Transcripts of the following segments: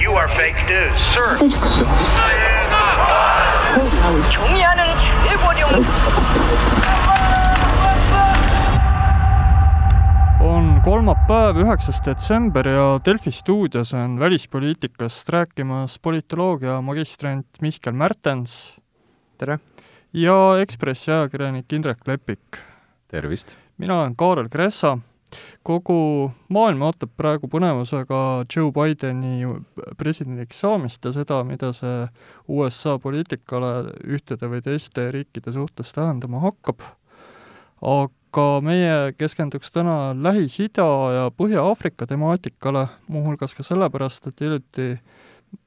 You are fake news, sir. 경의하는 최고령 on kolmapäev, üheksas detsember ja Delfi stuudios on välispoliitikast rääkimas politoloogia magistrant Mihkel Märtens tere! ja Ekspressi ajakirjanik Indrek Lepik. tervist! mina olen Kaarel Kressa. kogu maailm ootab praegu põnevusega Joe Bideni presidendiks saamist ja seda, mida see USA poliitikale ühtede või teiste riikide suhtes tähendama hakkab. aga meie keskenduks täna Lähis-Ida ja Põhja-Aafrika temaatikale, muuhulgas ka sellepärast, et hiljuti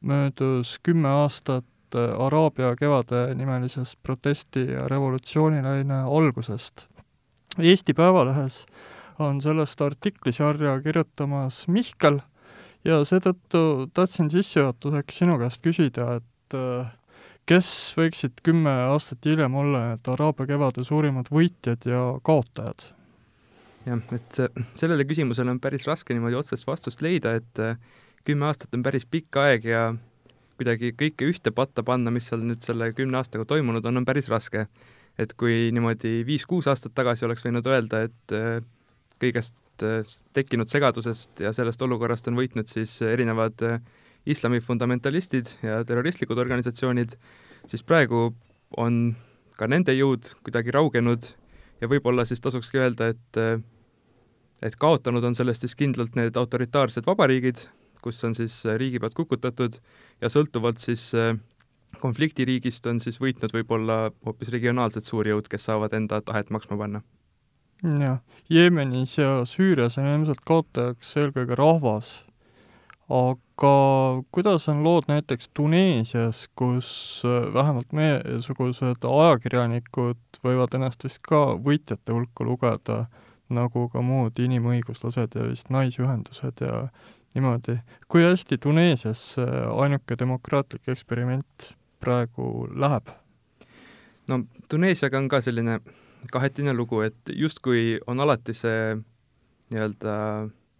möödus kümme aastat Araabia kevade nimelisest protesti- ja revolutsioonilaine algusest. Eesti Päevalehes on sellest artiklisarja kirjutamas Mihkel ja seetõttu tahtsin sissejuhatuseks sinu käest küsida, et äh, kes võiksid kümme aastat hiljem olla need Araabia kevade suurimad võitjad ja kaotajad? jah, et sellele küsimusele on päris raske niimoodi otsest vastust leida, et äh, kümme aastat on päris pikk aeg ja kuidagi kõike ühte patta panna, mis seal nüüd selle kümne aastaga toimunud on, on päris raske. et kui niimoodi viis-kuus aastat tagasi oleks võinud öelda, et äh, kõigest äh, tekkinud segadusest ja sellest olukorrast on võitnud siis erinevad äh, islami fundamentalistid ja terroristlikud organisatsioonid, siis praegu on ka nende jõud kuidagi raugenud ja võib-olla siis tasukski öelda, et et kaotanud on sellest siis kindlalt need autoritaarsed vabariigid, kus on siis riigipead kukutatud ja sõltuvalt siis äh, konfliktiriigist on siis võitnud võib-olla hoopis regionaalsed suurjõud, kes saavad enda tahet maksma panna. Jah, Jeemenis ja Süürias on ilmselt kaotajaks eelkõige rahvas, aga kuidas on lood näiteks Tuneesias, kus äh, vähemalt meiesugused ajakirjanikud võivad ennast vist ka võitjate hulka lugeda, nagu ka muud inimõiguslased ja vist naisühendused ja niimoodi. kui hästi Tuneesias ainuke demokraatlik eksperiment praegu läheb? no Tuneesiaga on ka selline kahetine lugu, et justkui on alati see nii-öelda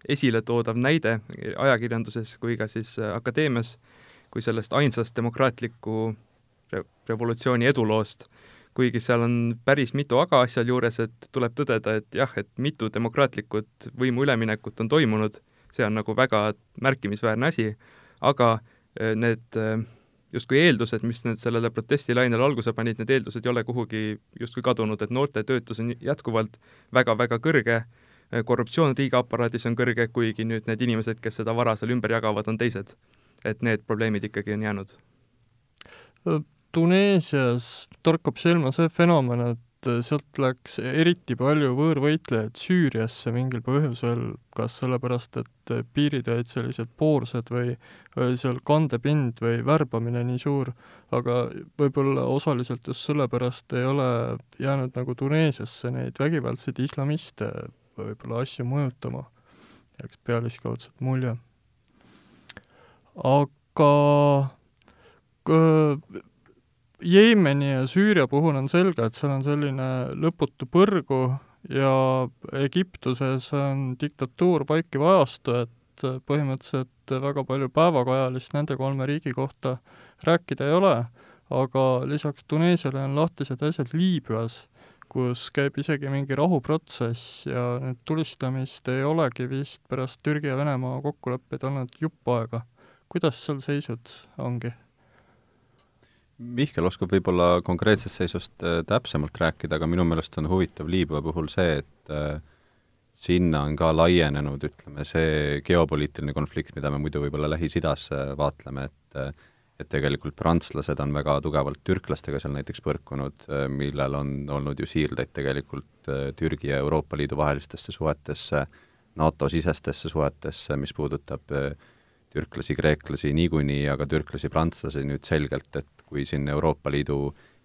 esiletoodav näide ajakirjanduses kui ka siis akadeemias kui sellest ainsast demokraatliku re revolutsiooni eduloost, kuigi seal on päris mitu aga asjal juures, et tuleb tõdeda, et jah, et mitu demokraatlikut võimu üleminekut on toimunud see on nagu väga märkimisväärne asi, aga äh, need äh, justkui eeldused, mis need sellele protestilainele alguse panid, need eeldused ei ole kuhugi justkui kadunud, et noorte töötus on jätkuvalt väga-väga kõrge, korruptsioon riigiaparaadis on kõrge, kuigi nüüd need inimesed, kes seda vara seal ümber jagavad, on teised. et need probleemid ikkagi on jäänud. Tuneesias torkab silma see fenomen, et sealt läks eriti palju võõrvõitlejaid Süüriasse mingil põhjusel, kas sellepärast, et äh, piirid olid sellised poorsed või oli seal kandepind või värbamine nii suur, aga võib-olla osaliselt just sellepärast ei ole jäänud nagu Tuneesiasse neid vägivaldseid islamiste võib-olla asju mõjutama, jääks pealiskaudselt mulje. aga Jeemeni ja Süüria puhul on selge, et seal on selline lõputu põrgu ja Egiptuses on diktatuur vaikiv ajastu, et põhimõtteliselt väga palju päevakajalist nende kolme riigi kohta rääkida ei ole, aga lisaks Tuneesiale on lahtised asjad Liibüas, kus käib isegi mingi rahuprotsess ja nüüd tulistamist ei olegi vist pärast Türgi ja Venemaa kokkuleppeid olnud jupp aega. kuidas seal seisud ongi? Mihkel oskab võib-olla konkreetsest seisust äh, täpsemalt rääkida, aga minu meelest on huvitav Liibüa puhul see, et äh, sinna on ka laienenud, ütleme, see geopoliitiline konflikt, mida me muidu võib-olla Lähis-Idas äh, vaatleme, et et tegelikult prantslased on väga tugevalt türklastega seal näiteks põrkunud, millel on olnud ju siirdeid tegelikult Türgi ja Euroopa Liidu vahelistesse suhetesse, NATO-sisestesse suhetesse, mis puudutab türklasi, kreeklasi niikuinii, aga türklasi-prantslasi nüüd selgelt, et kui siin Euroopa Liidu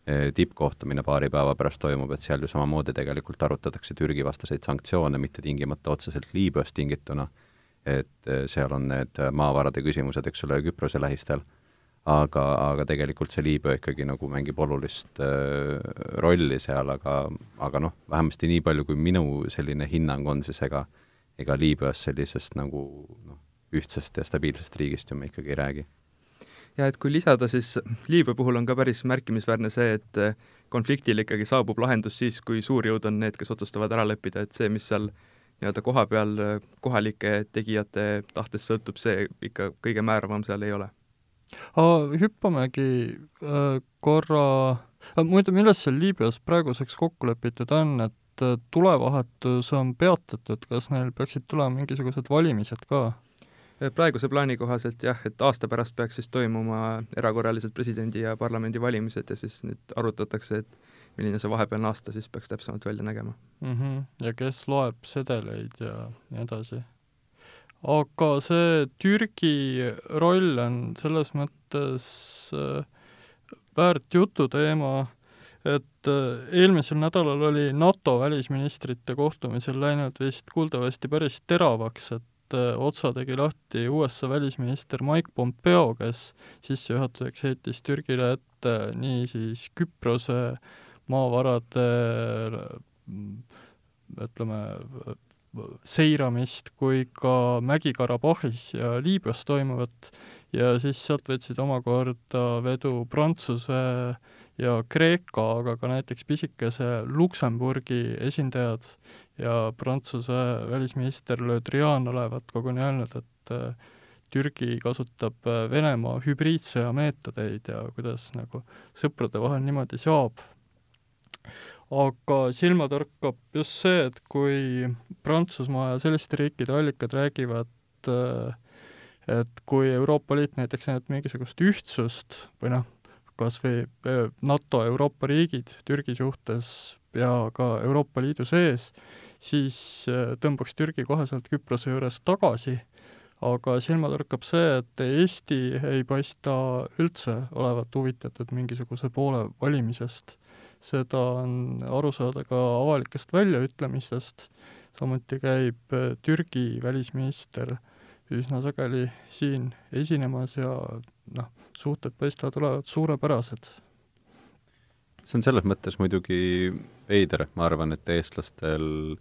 eh, tippkohtumine paari päeva pärast toimub, et seal ju samamoodi tegelikult arutatakse Türgi vastaseid sanktsioone, mitte tingimata otseselt Liibüast tingituna, et eh, seal on need maavarade küsimused, eks ole, Küprose lähistel, aga, aga tegelikult see Liibüa ikkagi nagu mängib olulist äh, rolli seal, aga, aga noh, vähemasti nii palju, kui minu selline hinnang on, siis ega ega Liibüas sellisest nagu noh, ühtsest ja stabiilsest riigist ju me ikkagi ei räägi. Ja et kui lisada, siis Liibüa puhul on ka päris märkimisväärne see, et konfliktil ikkagi saabub lahendus siis, kui suurjõud on need, kes otsustavad ära leppida, et see, mis seal nii-öelda koha peal kohalike tegijate tahtest sõltub, see ikka kõige määravam seal ei ole. hüppamegi äh, korra, muide, milles seal Liibüas praeguseks kokku lepitud on, et tulevahetus on peatatud, kas neil peaksid tulema mingisugused valimised ka? Praeguse plaani kohaselt jah, et aasta pärast peaks siis toimuma erakorralised presidendi- ja parlamendivalimised ja siis nüüd arutatakse, et milline see vahepealne aasta siis peaks täpsemalt välja nägema mm. -hmm. ja kes loeb sedeleid ja nii edasi. aga see Türgi roll on selles mõttes äh, väärt jututeema, et äh, eelmisel nädalal oli NATO välisministrite kohtumisel läinud vist kuuldavasti päris teravaks, et otsa tegi lahti USA välisminister Mike Pompeo, kes sissejuhatuseks heitis Türgile ette niisiis Küprose maavarade ütleme, seiramist kui ka Mägi-Karabahhis ja Liibüas toimuvat. Ja siis sealt võtsid omakorda vedu Prantsuse ja Kreeka, aga ka näiteks pisikese Luksemburgi esindajad ja Prantsuse välisminister Le Drian olevat koguni öelnud, et äh, Türgi kasutab äh, Venemaa hübriidsõja meetodeid ja kuidas nagu sõprade vahel niimoodi saab. aga silma torkab just see, et kui Prantsusmaa ja selliste riikide allikad räägivad äh, et kui Euroopa Liit näiteks näeb mingisugust ühtsust või noh, kas või NATO Euroopa riigid Türgi suhtes ja ka Euroopa Liidu sees, siis äh, tõmbaks Türgi kohe sealt Küprose juurest tagasi, aga silma torkab see, et Eesti ei paista üldse olevat huvitatud mingisuguse poole valimisest. seda on aru saada ka avalikest väljaütlemistest, samuti käib äh, Türgi välisminister üsna sageli siin esinemas ja noh, suhted paistavad olevat suurepärased see on selles mõttes muidugi veider, ma arvan, et eestlastel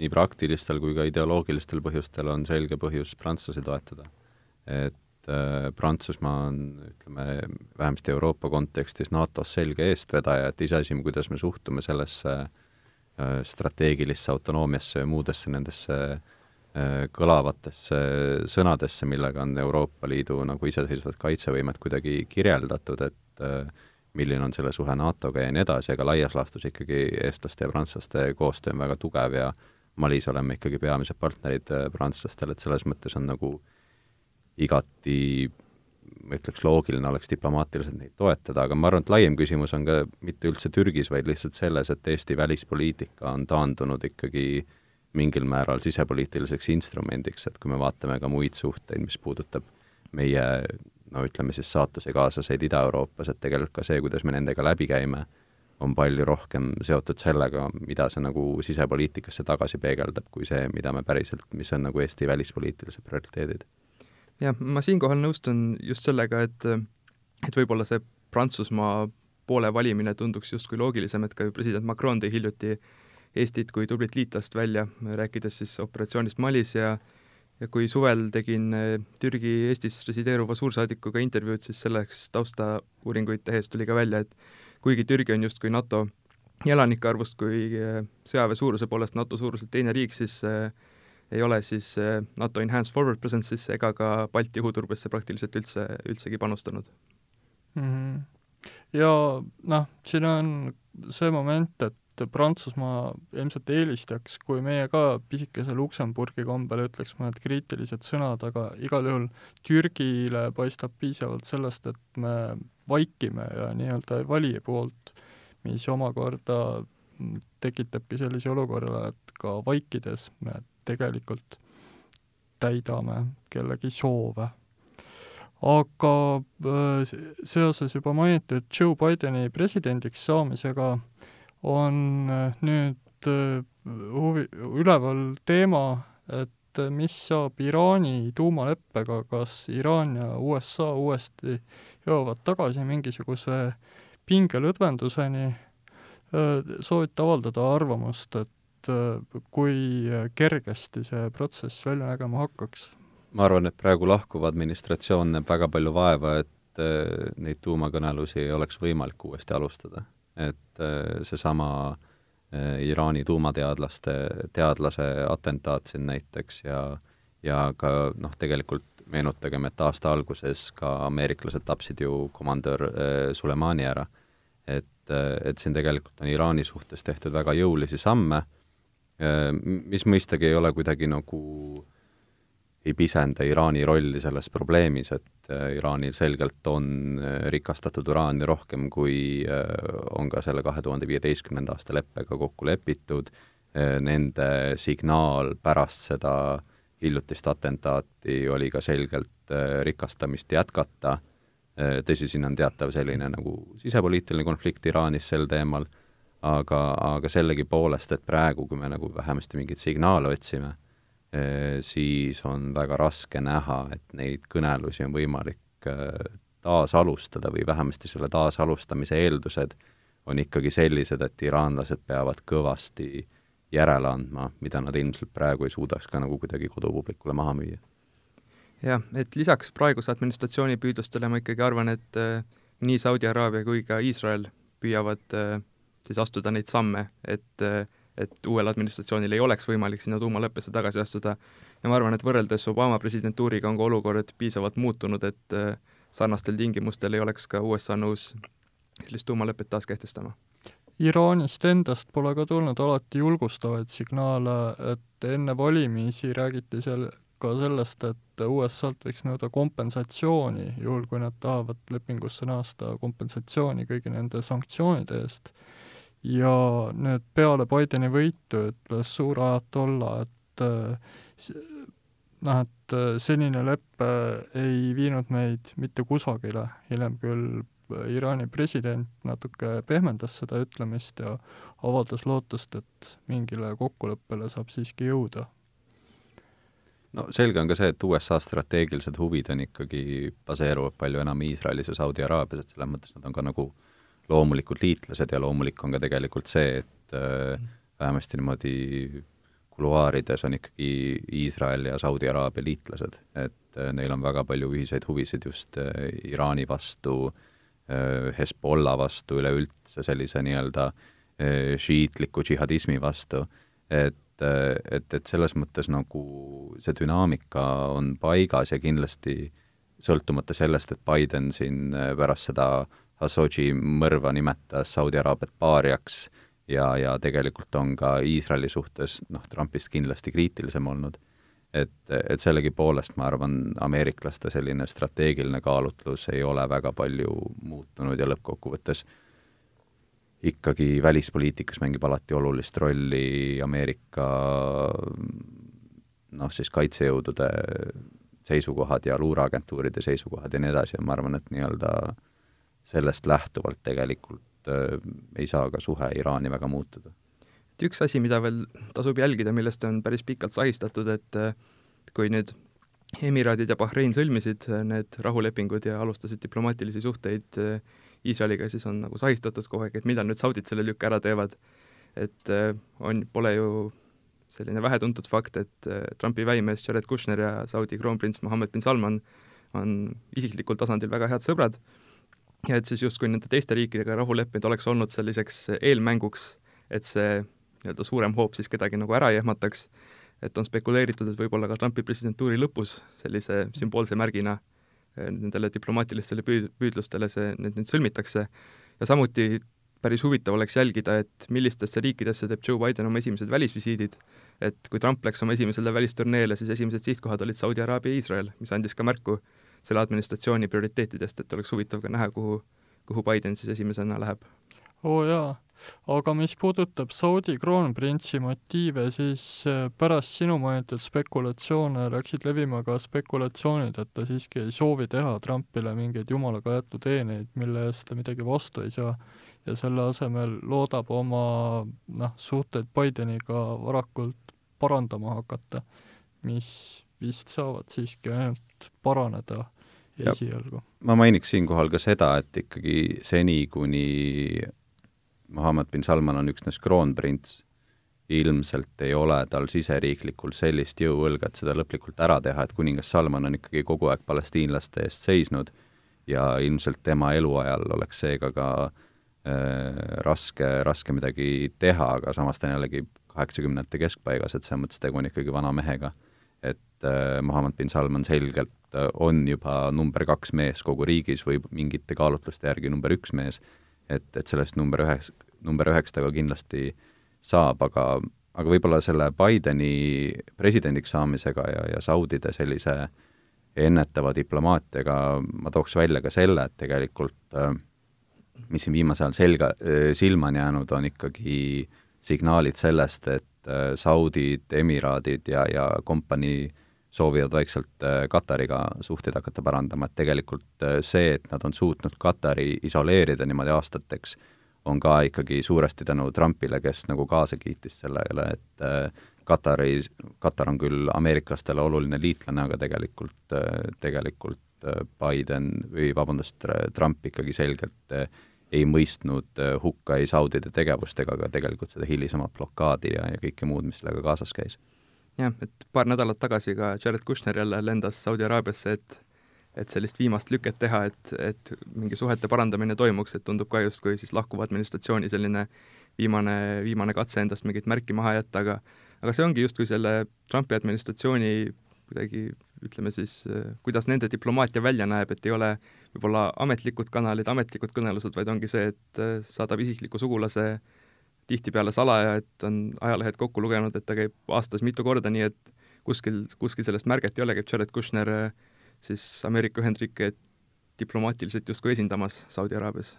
nii praktilistel kui ka ideoloogilistel põhjustel on selge põhjus prantslasi toetada. et äh, Prantsusmaa on, ütleme, vähemasti Euroopa kontekstis NATO-s selge eestvedaja, et iseasi, kuidas me suhtume sellesse äh, strateegilisse autonoomiasse ja muudesse nendesse äh, kõlavatesse sõnadesse, millega on Euroopa Liidu nagu iseseisvat kaitsevõimet kuidagi kirjeldatud, et äh, milline on selle suhe NATO-ga ja nii edasi, aga laias laastus ikkagi eestlaste ja prantslaste koostöö on väga tugev ja Malis oleme ikkagi peamised partnerid äh, prantslastel, et selles mõttes on nagu igati ma ütleks, loogiline oleks diplomaatiliselt neid toetada, aga ma arvan, et laiem küsimus on ka mitte üldse Türgis, vaid lihtsalt selles, et Eesti välispoliitika on taandunud ikkagi mingil määral sisepoliitiliseks instrumendiks, et kui me vaatame ka muid suhteid, mis puudutab meie no ütleme siis saatusekaaslaseid Ida-Euroopas, et tegelikult ka see, kuidas me nendega läbi käime, on palju rohkem seotud sellega, mida see nagu sisepoliitikasse tagasi peegeldab, kui see, mida me päriselt, mis on nagu Eesti välispoliitilised prioriteedid. jah, ma siinkohal nõustun just sellega, et et võib-olla see Prantsusmaa poole valimine tunduks justkui loogilisem, et ka ju president Macron tõi hiljuti Eestit kui tublit liitlast välja, rääkides siis operatsioonist Malis ja ja kui suvel tegin Türgi Eestis resideeruva suursaadikuga intervjuud, siis selleks taustauuringuid tehes tuli ka välja, et kuigi Türgi on justkui NATO elanike arvust kui äh, sõjaväe suuruse poolest NATO suuruselt teine riik, siis äh, ei ole siis äh, NATO Enhanced Forward Presence'isse ega ka Balti õhuturbesse praktiliselt üldse, üldsegi panustanud mm. -hmm. ja noh, siin on see moment, et Prantsusmaa ilmselt eelistaks, kui meie ka pisikese Luksemburgi kombel ütleks mõned kriitilised sõnad, aga igal juhul Türgile paistab piisavalt sellest, et me vaikime ja nii-öelda ei vali poolt, mis omakorda tekitabki sellise olukorra, et ka vaikides me tegelikult täidame kellegi soove. aga äh, seoses juba mainitud Joe Bideni presidendiks saamisega on äh, nüüd äh, huvi, üleval teema, et mis saab Iraani tuumaleppega, kas Iraan ja USA uuesti jõuavad tagasi mingisuguse pingelõdvenduseni, soovite avaldada arvamust, et kui kergesti see protsess välja nägema hakkaks? ma arvan, et praegu lahkuv administratsioon näeb väga palju vaeva, et neid tuumakõnelusi ei oleks võimalik uuesti alustada. Et äh, seesama äh, Iraani tuumateadlaste, teadlase atentaat siin näiteks ja ja ka noh, tegelikult meenutagem, et aasta alguses ka ameeriklased tapsid ju komandör Sulemani ära. et, et siin tegelikult on Iraani suhtes tehtud väga jõulisi samme, mis mõistagi ei ole kuidagi nagu äh, ei pisenda Iraani rolli selles probleemis, et äh, Iraanil selgelt on äh, rikastatud uraani rohkem, kui äh, on ka selle kahe tuhande viieteistkümnenda aasta leppega kokku lepitud, nende signaal pärast seda hiljutist atentaati oli ka selgelt rikastamist jätkata, tõsi, siin on teatav selline nagu sisepoliitiline konflikt Iraanis sel teemal, aga, aga sellegipoolest, et praegu, kui me nagu vähemasti mingeid signaale otsime, siis on väga raske näha, et neid kõnelusi on võimalik äh, taasalustada või vähemasti selle taasalustamise eeldused on ikkagi sellised, et iraanlased peavad kõvasti järele andma, mida nad ilmselt praegu ei suudaks ka nagu kuidagi kodupublikule maha müüa. jah, et lisaks praeguse administratsiooni püüdlustele ma ikkagi arvan, et äh, nii Saudi Araabia kui ka Iisrael püüavad äh, siis astuda neid samme, et äh, et uuel administratsioonil ei oleks võimalik sinna tuumaleppesse tagasi astuda ja ma arvan, et võrreldes Obama presidentuuriga on ka olukord piisavalt muutunud, et äh, sarnastel tingimustel ei oleks ka USA nõus sellist tuumalepet taas kehtestama. Iraanist endast pole ka tulnud alati julgustavaid signaale, et enne valimisi räägiti seal ka sellest, et USA-lt võiks nõuda kompensatsiooni, juhul kui nad tahavad lepingusse naasta kompensatsiooni kõigi nende sanktsioonide eest ja nüüd peale Bideni võitu ütles suur ajatolla, et noh, et senine lepe ei viinud meid mitte kusagile, hiljem küll Iraani president natuke pehmendas seda ütlemist ja avaldas lootust, et mingile kokkuleppele saab siiski jõuda. no selge on ka see, et USA strateegilised huvid on ikkagi, baseeruvad palju enam Iisraelis ja Saudi Araabias, et selles mõttes nad on ka nagu äh, loomulikud liitlased ja loomulik on ka tegelikult see, et äh, vähemasti niimoodi kuluaarides on ikkagi Iisrael ja Saudi Araabia liitlased, et äh, neil on väga palju ühiseid huvisid just äh, Iraani vastu äh,, Hezbollah vastu, üleüldse sellise nii-öelda äh, šiitliku džihadismi vastu, et äh, et, et selles mõttes nagu see dünaamika on paigas ja kindlasti sõltumata sellest, et Biden siin pärast seda Assoji mõrva nimetas Saudi Araabiat paariaks ja, ja tegelikult on ka Iisraeli suhtes noh, Trumpist kindlasti kriitilisem olnud. et, et sellegipoolest ma arvan, ameeriklaste selline strateegiline kaalutlus ei ole väga palju muutunud ja lõppkokkuvõttes ikkagi välispoliitikas mängib alati olulist rolli Ameerika noh, siis kaitsejõudude seisukohad ja luureagentuuride seisukohad ja nii edasi ja ma arvan, et nii-öelda äh, sellest lähtuvalt tegelikult äh, ei saa ka suhe Iraani väga muutuda. et üks asi, mida veel tasub jälgida, millest on päris pikalt sahistatud, et äh, kui nüüd Emiraadid ja Bahrein sõlmisid äh, need rahulepingud ja alustasid diplomaatilisi suhteid äh, Iisraeliga, siis on nagu sahistatud kogu aeg, et millal nüüd saudid selle lükke ära teevad. et äh, on, pole ju selline vähetuntud fakt, et Trumpi väimees Jared Kushner ja Saudi kroonprints Mohammed bin Salman on isiklikul tasandil väga head sõbrad ja et siis justkui nende teiste riikidega rahulepped oleks olnud selliseks eelmänguks, et see nii-öelda suurem hoop siis kedagi nagu ära ei ehmataks, et on spekuleeritud, et võib-olla ka Trumpi presidentuuri lõpus sellise sümboolse märgina eh, nendele diplomaatilistele püüd-, püüdlustele see, need nüüd sõlmitakse. Ja samuti päris huvitav oleks jälgida, et millistesse riikidesse teeb Joe Biden oma esimesed välisvisiidid, et kui Trump läks oma esimesele välisturneele, siis esimesed sihtkohad olid Saudi Araabia ja Iisrael, mis andis ka märku selle administratsiooni prioriteetidest, et oleks huvitav ka näha, kuhu, kuhu Biden siis esimesena läheb. oo jaa, aga mis puudutab Saudi kroonprintsi motiive, siis äh, pärast sinu mainitud spekulatsioone läksid levima ka spekulatsioonid, et ta siiski ei soovi teha Trumpile mingeid jumalaga jäetud teeneid, mille eest ta midagi vastu ei saa, ja selle asemel loodab oma noh, suhteid Bideniga varakult parandama hakata, mis vist saavad siiski ainult paraneda esialgu. ma mainiks siinkohal ka seda, et ikkagi seni, kuni Muhamed bin Salman on üksnes kroonprints ilmselt ei ole tal siseriiklikult sellist jõuõlga, et seda lõplikult ära teha, et kuningas Salman on ikkagi kogu aeg palestiinlaste eest seisnud ja ilmselt tema eluajal oleks seega ka äh, raske, raske midagi teha, aga samas ta on jällegi kaheksakümnendate keskpaigas, et selles mõttes tegu on ikkagi vana mehega. Et äh, Muhamed bin Salman selgelt äh, on juba number kaks mees kogu riigis või mingite kaalutluste järgi number üks mees, et, et sellest number üheks, number üheks ta ka kindlasti äh, saab, aga, aga võib-olla selle Bideni presidendiks saamisega ja, ja Saudide sellise ennetava diplomaatiaga ma tooks välja ka selle, et tegelikult äh, mis siin viimasel ajal selga, äh, silma on jäänud, on ikkagi signaalid sellest, et äh, Saudid, Emiraadid ja, ja kompanii soovivad vaikselt Katariga suhteid hakata parandama, et tegelikult see, et nad on suutnud Katari isoleerida niimoodi aastateks, on ka ikkagi suuresti tänu Trumpile, kes nagu kaasa kiitis sellele, et äh, Katari, Katar on küll ameeriklastele oluline liitlane, aga tegelikult, äh, tegelikult äh, Biden või vabandust, Trump ikkagi selgelt ei mõistnud hukka ei Saudide tegevust ega ka tegelikult seda hilisemat blokaadi ja, ja kõike muud, mis sellega kaasas käis. Jah, et paar nädalat tagasi ka Jared Kushner jälle lendas Saudi Araabiasse, et et sellist viimast lüket teha, et, et mingi suhete parandamine toimuks, et tundub ka justkui siis lahkuva administratsiooni selline viimane, viimane katse endast mingit märki maha jätta, aga aga see ongi justkui selle Trumpi administratsiooni kuidagi ütleme siis, kuidas nende diplomaatia välja näeb, et ei ole võib-olla ametlikud kanalid, ametlikud kõnelused, vaid ongi see, et saadab isikliku sugulase tihtipeale salaja, et on ajalehed kokku lugenud, et ta käib aastas mitu korda, nii et kuskil, kuskil sellest märget ei ole, käib Jared Kushner siis Ameerika Ühendriike diplomaatiliselt justkui esindamas Saudi Araabias.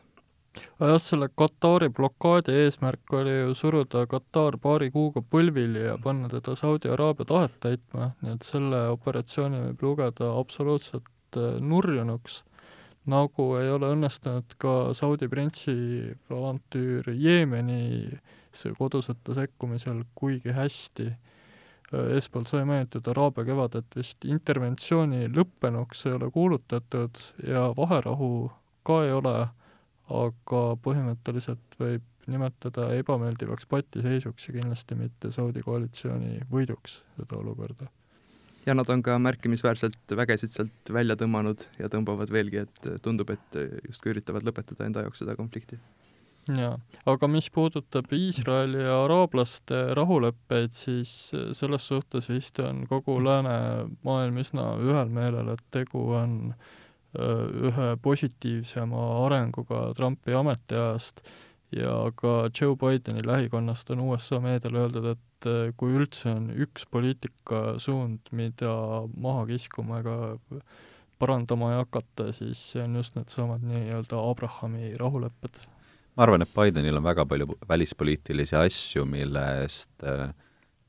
jah, selle Katari blokaadi eesmärk oli ju suruda Katar paari kuuga põlvili ja panna teda Saudi Araabia tahet täitma, nii et selle operatsiooni võib lugeda absoluutselt äh, nurjunuks, nagu ei ole õnnestunud ka Saudi printsi avantüür Jeemenis kodusõtta sekkumisel kuigi hästi eespool sai mainitud Araabia kevadet vist interventsiooni lõppenuks ei ole kuulutatud ja vaherahu ka ei ole, aga põhimõtteliselt võib nimetada ebameeldivaks patiseisuks ja kindlasti mitte Saudi koalitsiooni võiduks seda olukorda. Ja nad on ka märkimisväärselt vägesid sealt välja tõmmanud ja tõmbavad veelgi, et tundub, et justkui üritavad lõpetada enda jaoks seda konflikti. Jaa, aga mis puudutab Iisraeli ja araablaste rahuleppeid, siis selles suhtes vist on kogu läänemaailm üsna ühel meelel, et tegu on ühe positiivsema arenguga Trumpi ametiajast. Ja ka Joe Bideni lähikonnast on USA meediale öeldud, et kui üldse on üks poliitikasuund, mida maha kiskuma ega parandama ei hakata, siis see on just needsamad nii-öelda Abrahami rahulepped. Ma arvan, et Bidenil on väga palju välispoliitilisi asju, mille eest äh,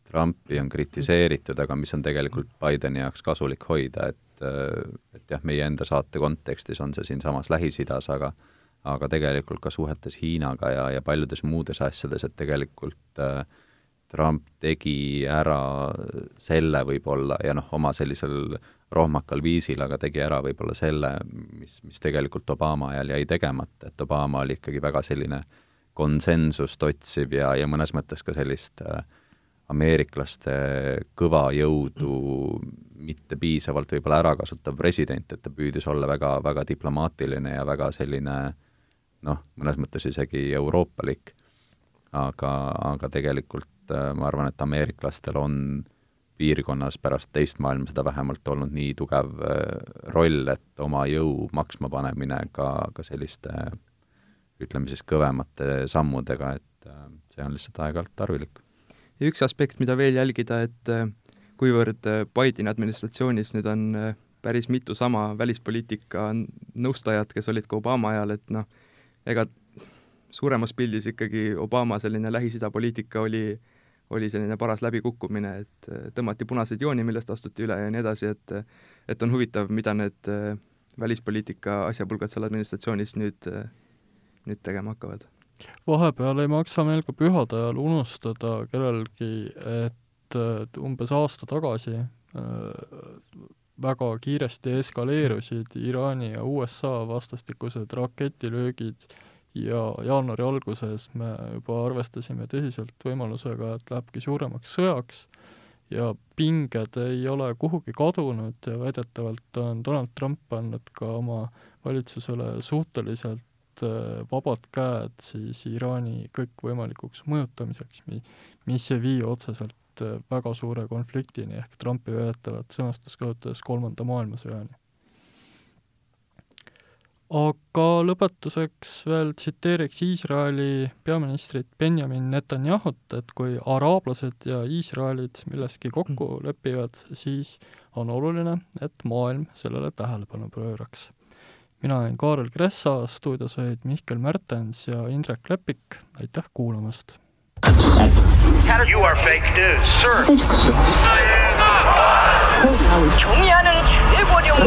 Trumpi on kritiseeritud, aga mis on tegelikult Bideni jaoks kasulik hoida, et äh, et jah, meie enda saate kontekstis on see siinsamas Lähis-Idas, aga aga tegelikult ka suhetes Hiinaga ja, ja paljudes muudes asjades, et tegelikult äh, Trump tegi ära selle võib-olla ja noh, oma sellisel rohmakal viisil, aga tegi ära võib-olla selle, mis, mis tegelikult Obama ajal jäi tegemata, et Obama oli ikkagi väga selline konsensust otsiv ja, ja mõnes mõttes ka sellist äh, ameeriklaste kõva jõudu mitte piisavalt võib-olla ära kasutav president, et ta püüdis olla väga, väga diplomaatiline ja väga selline noh, mõnes mõttes isegi euroopalik, aga, aga tegelikult äh, ma arvan, et ameeriklastel on piirkonnas pärast teist maailmasõda vähemalt olnud nii tugev äh, roll, et oma jõu maksma panemine ka, ka selliste ütleme siis kõvemate sammudega, et äh, see on lihtsalt aeg-ajalt tarvilik. ja üks aspekt, mida veel jälgida, et kuivõrd Bideni administratsioonis nüüd on päris mitu sama välispoliitika nõustajat, kes olid ka Obama ajal, et noh, ega suuremas pildis ikkagi Obama selline Lähis-Ida poliitika oli, oli selline paras läbikukkumine, et äh, tõmmati punaseid jooni, millest astuti üle ja nii edasi, et et on huvitav, mida need äh, välispoliitika asjapulgad seal administratsioonis nüüd, äh, nüüd tegema hakkavad. vahepeal ei maksa meil ka pühade ajal unustada kellelgi, et umbes aasta tagasi väga kiiresti eskaleerusid Iraani ja USA vastastikused raketilöögid ja jaanuari alguses me juba arvestasime tõsiselt võimalusega, et lähebki suuremaks sõjaks ja pinged ei ole kuhugi kadunud ja väidetavalt on Donald Trump andnud ka oma valitsusele suhteliselt äh, vabad käed siis Iraani kõikvõimalikuks mõjutamiseks, mi-, mis ei vii otseselt äh, väga suure konfliktini ehk Trumpi väidetavat sõnastust kasutades kolmanda maailmasõjani aga lõpetuseks veel tsiteeriks Iisraeli peaministrit Benjamin Netanyahut, et kui araablased ja Iisraelid milleski kokku mm. lepivad, siis on oluline, et maailm sellele tähelepanu pööraks. mina olen Kaarel Kressa, stuudios olid Mihkel Märtens ja Indrek Lepik, aitäh kuulamast! You are fake news, sir. 경의하는 최고령